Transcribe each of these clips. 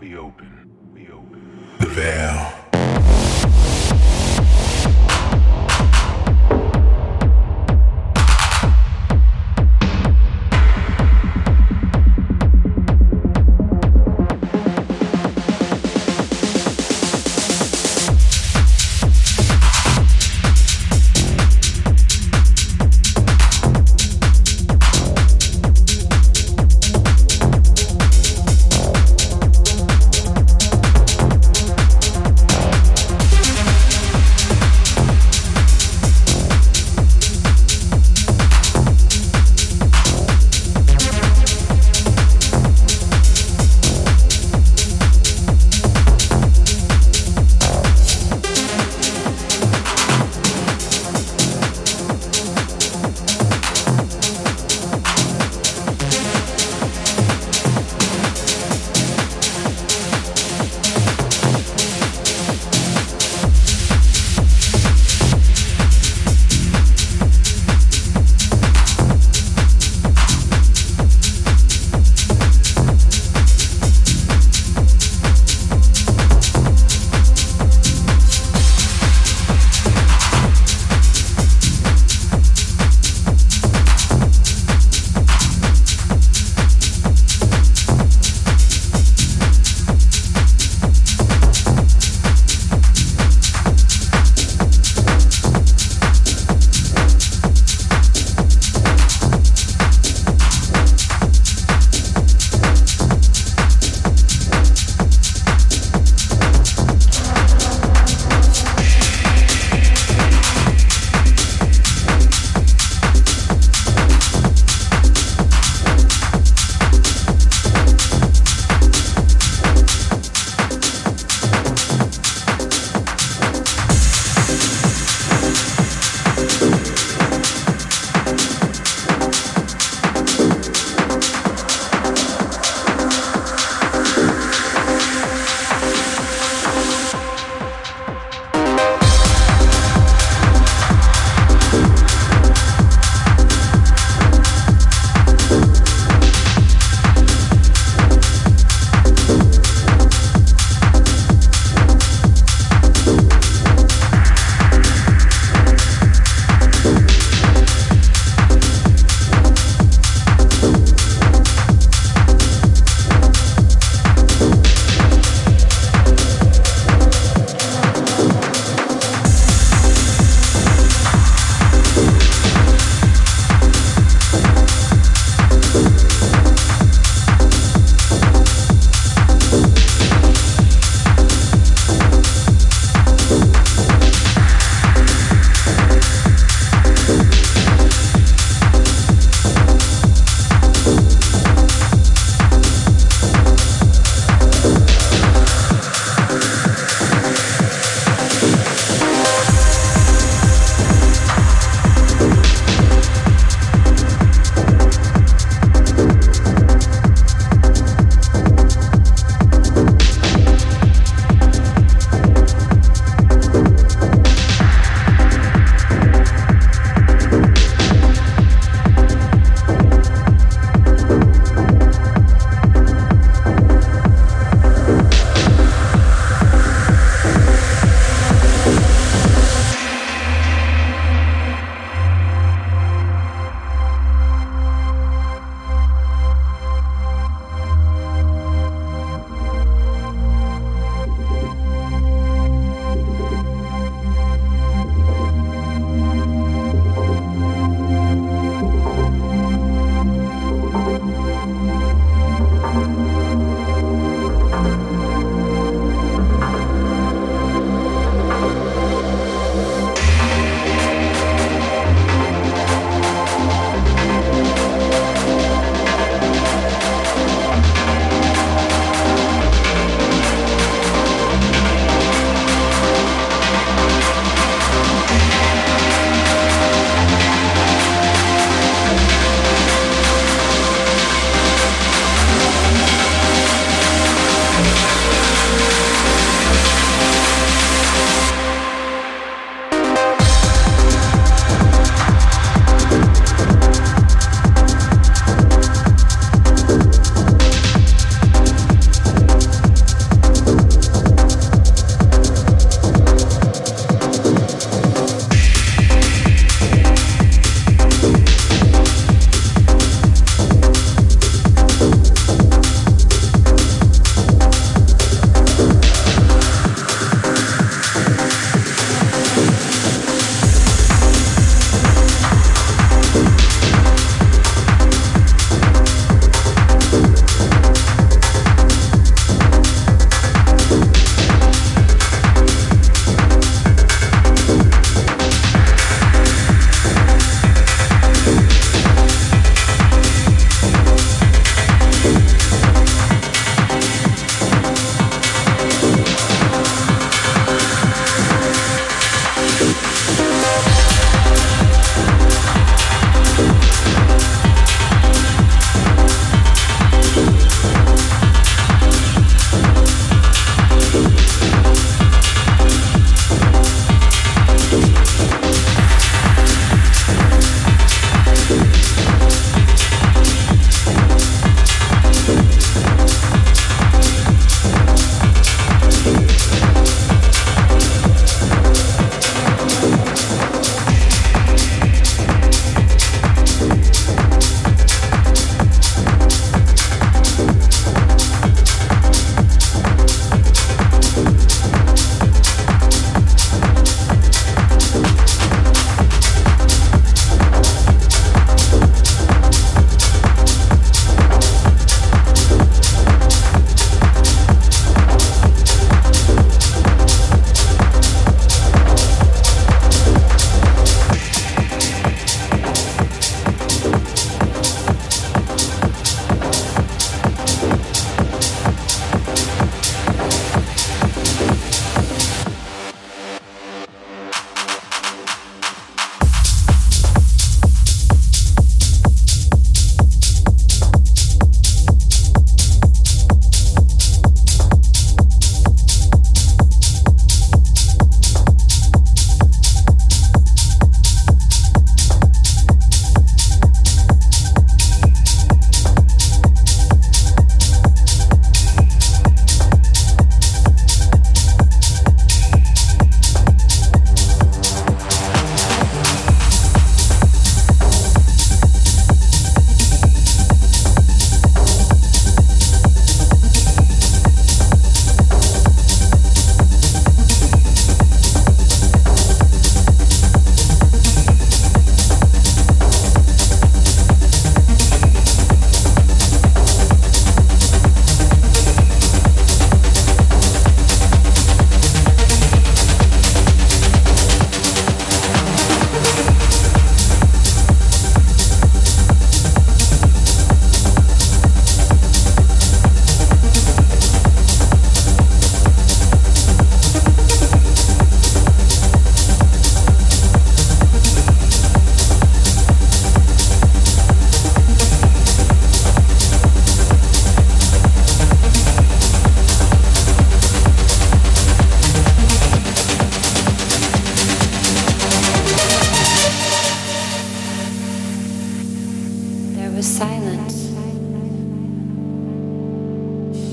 We open. We open. The veil.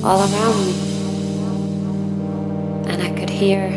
All around me. And I could hear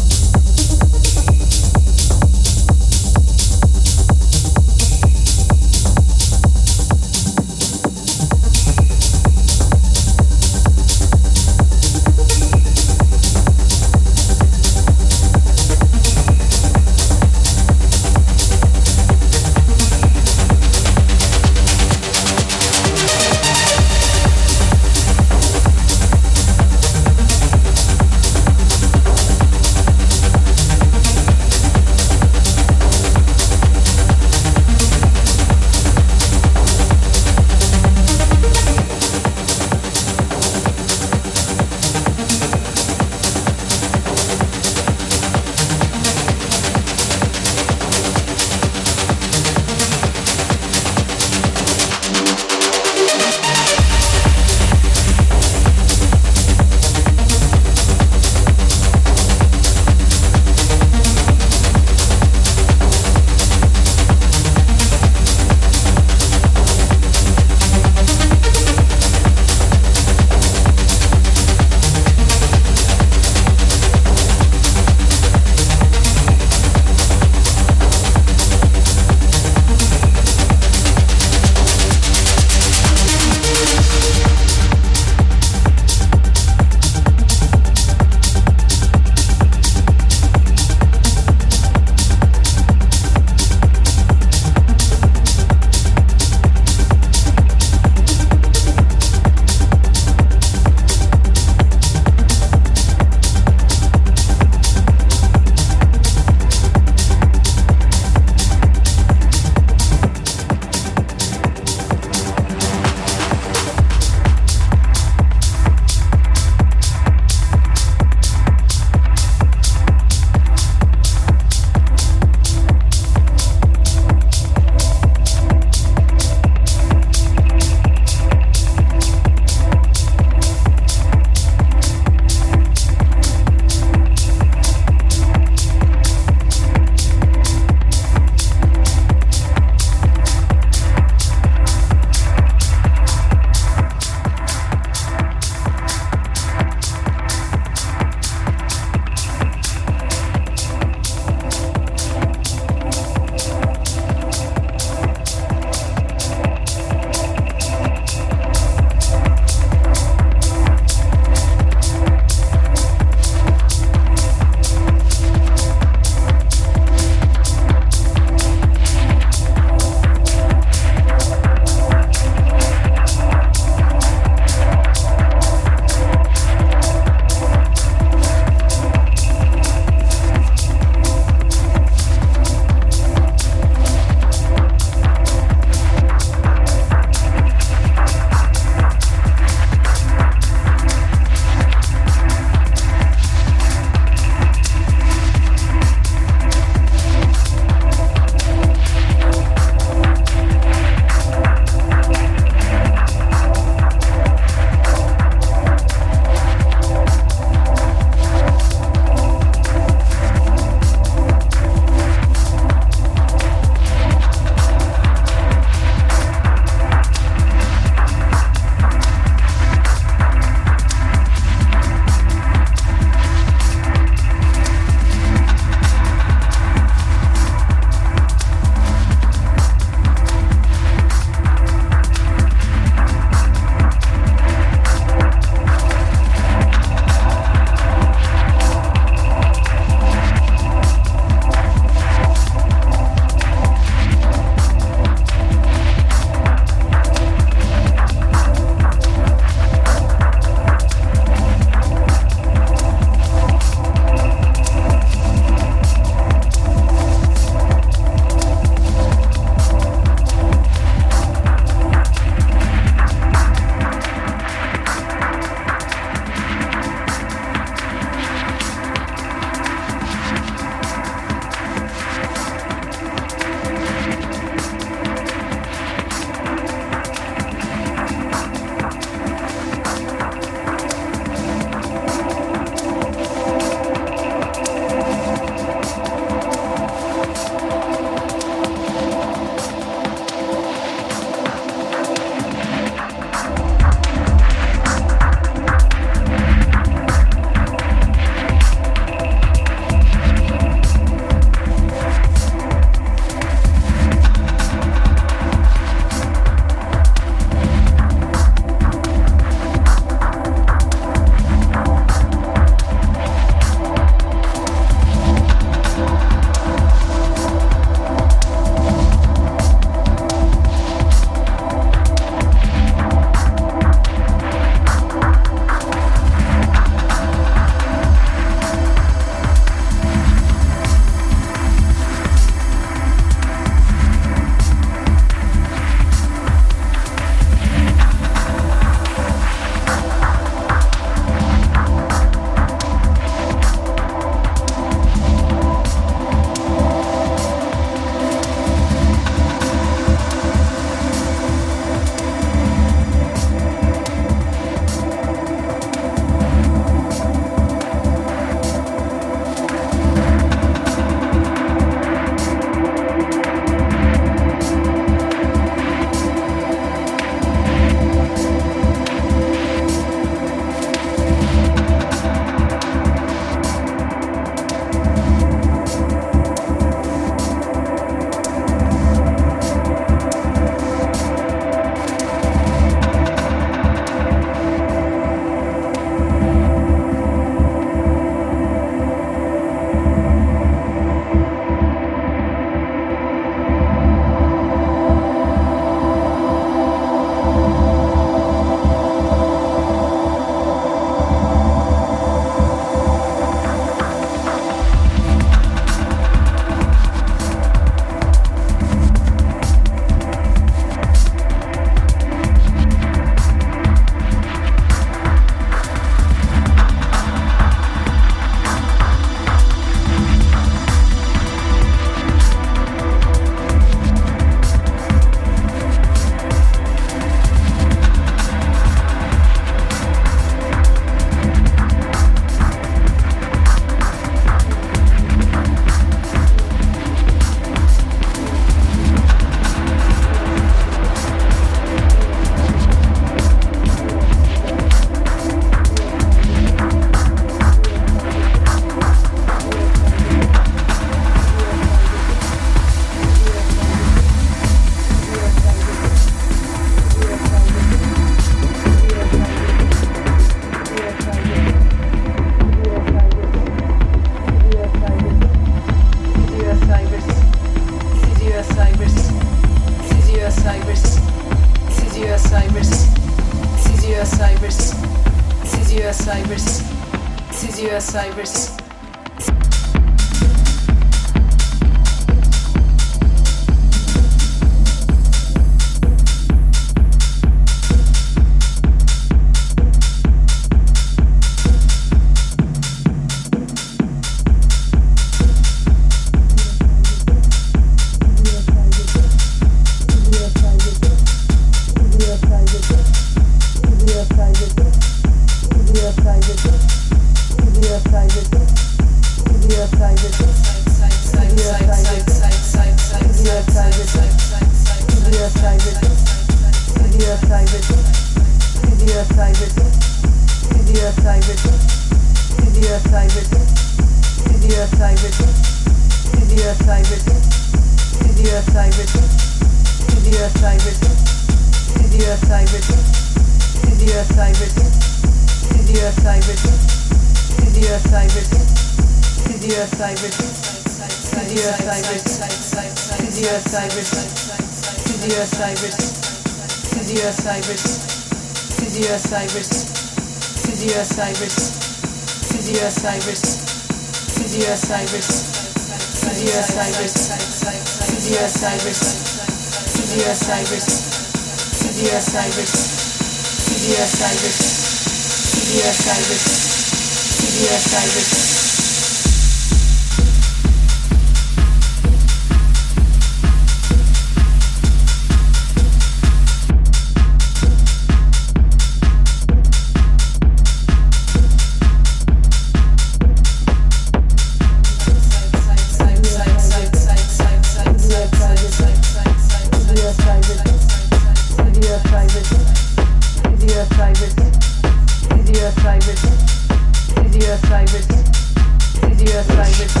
Cyrus.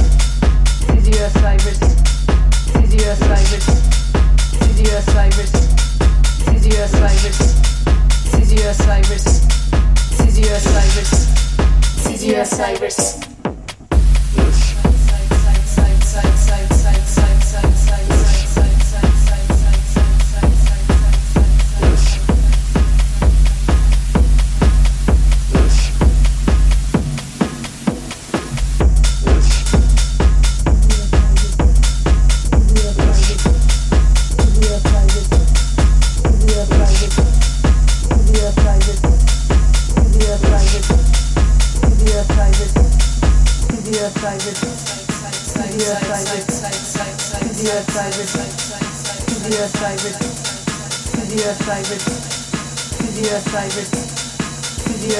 Yes. Cyrus. Cyrus. Cyrus. Cyrus.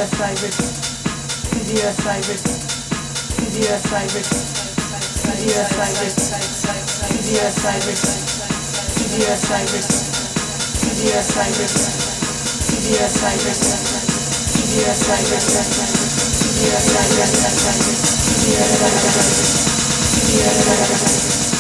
CDS Cyrix, CDS Cyrix, CDS Cyrix, CDS Cyrix, CDS Cyrix, CDS Cyrix, CDS Cyrix, CDS Cyrix, CDS Cyrix, CDS Cyrix, CDS Cyrix, CDS Cyrix,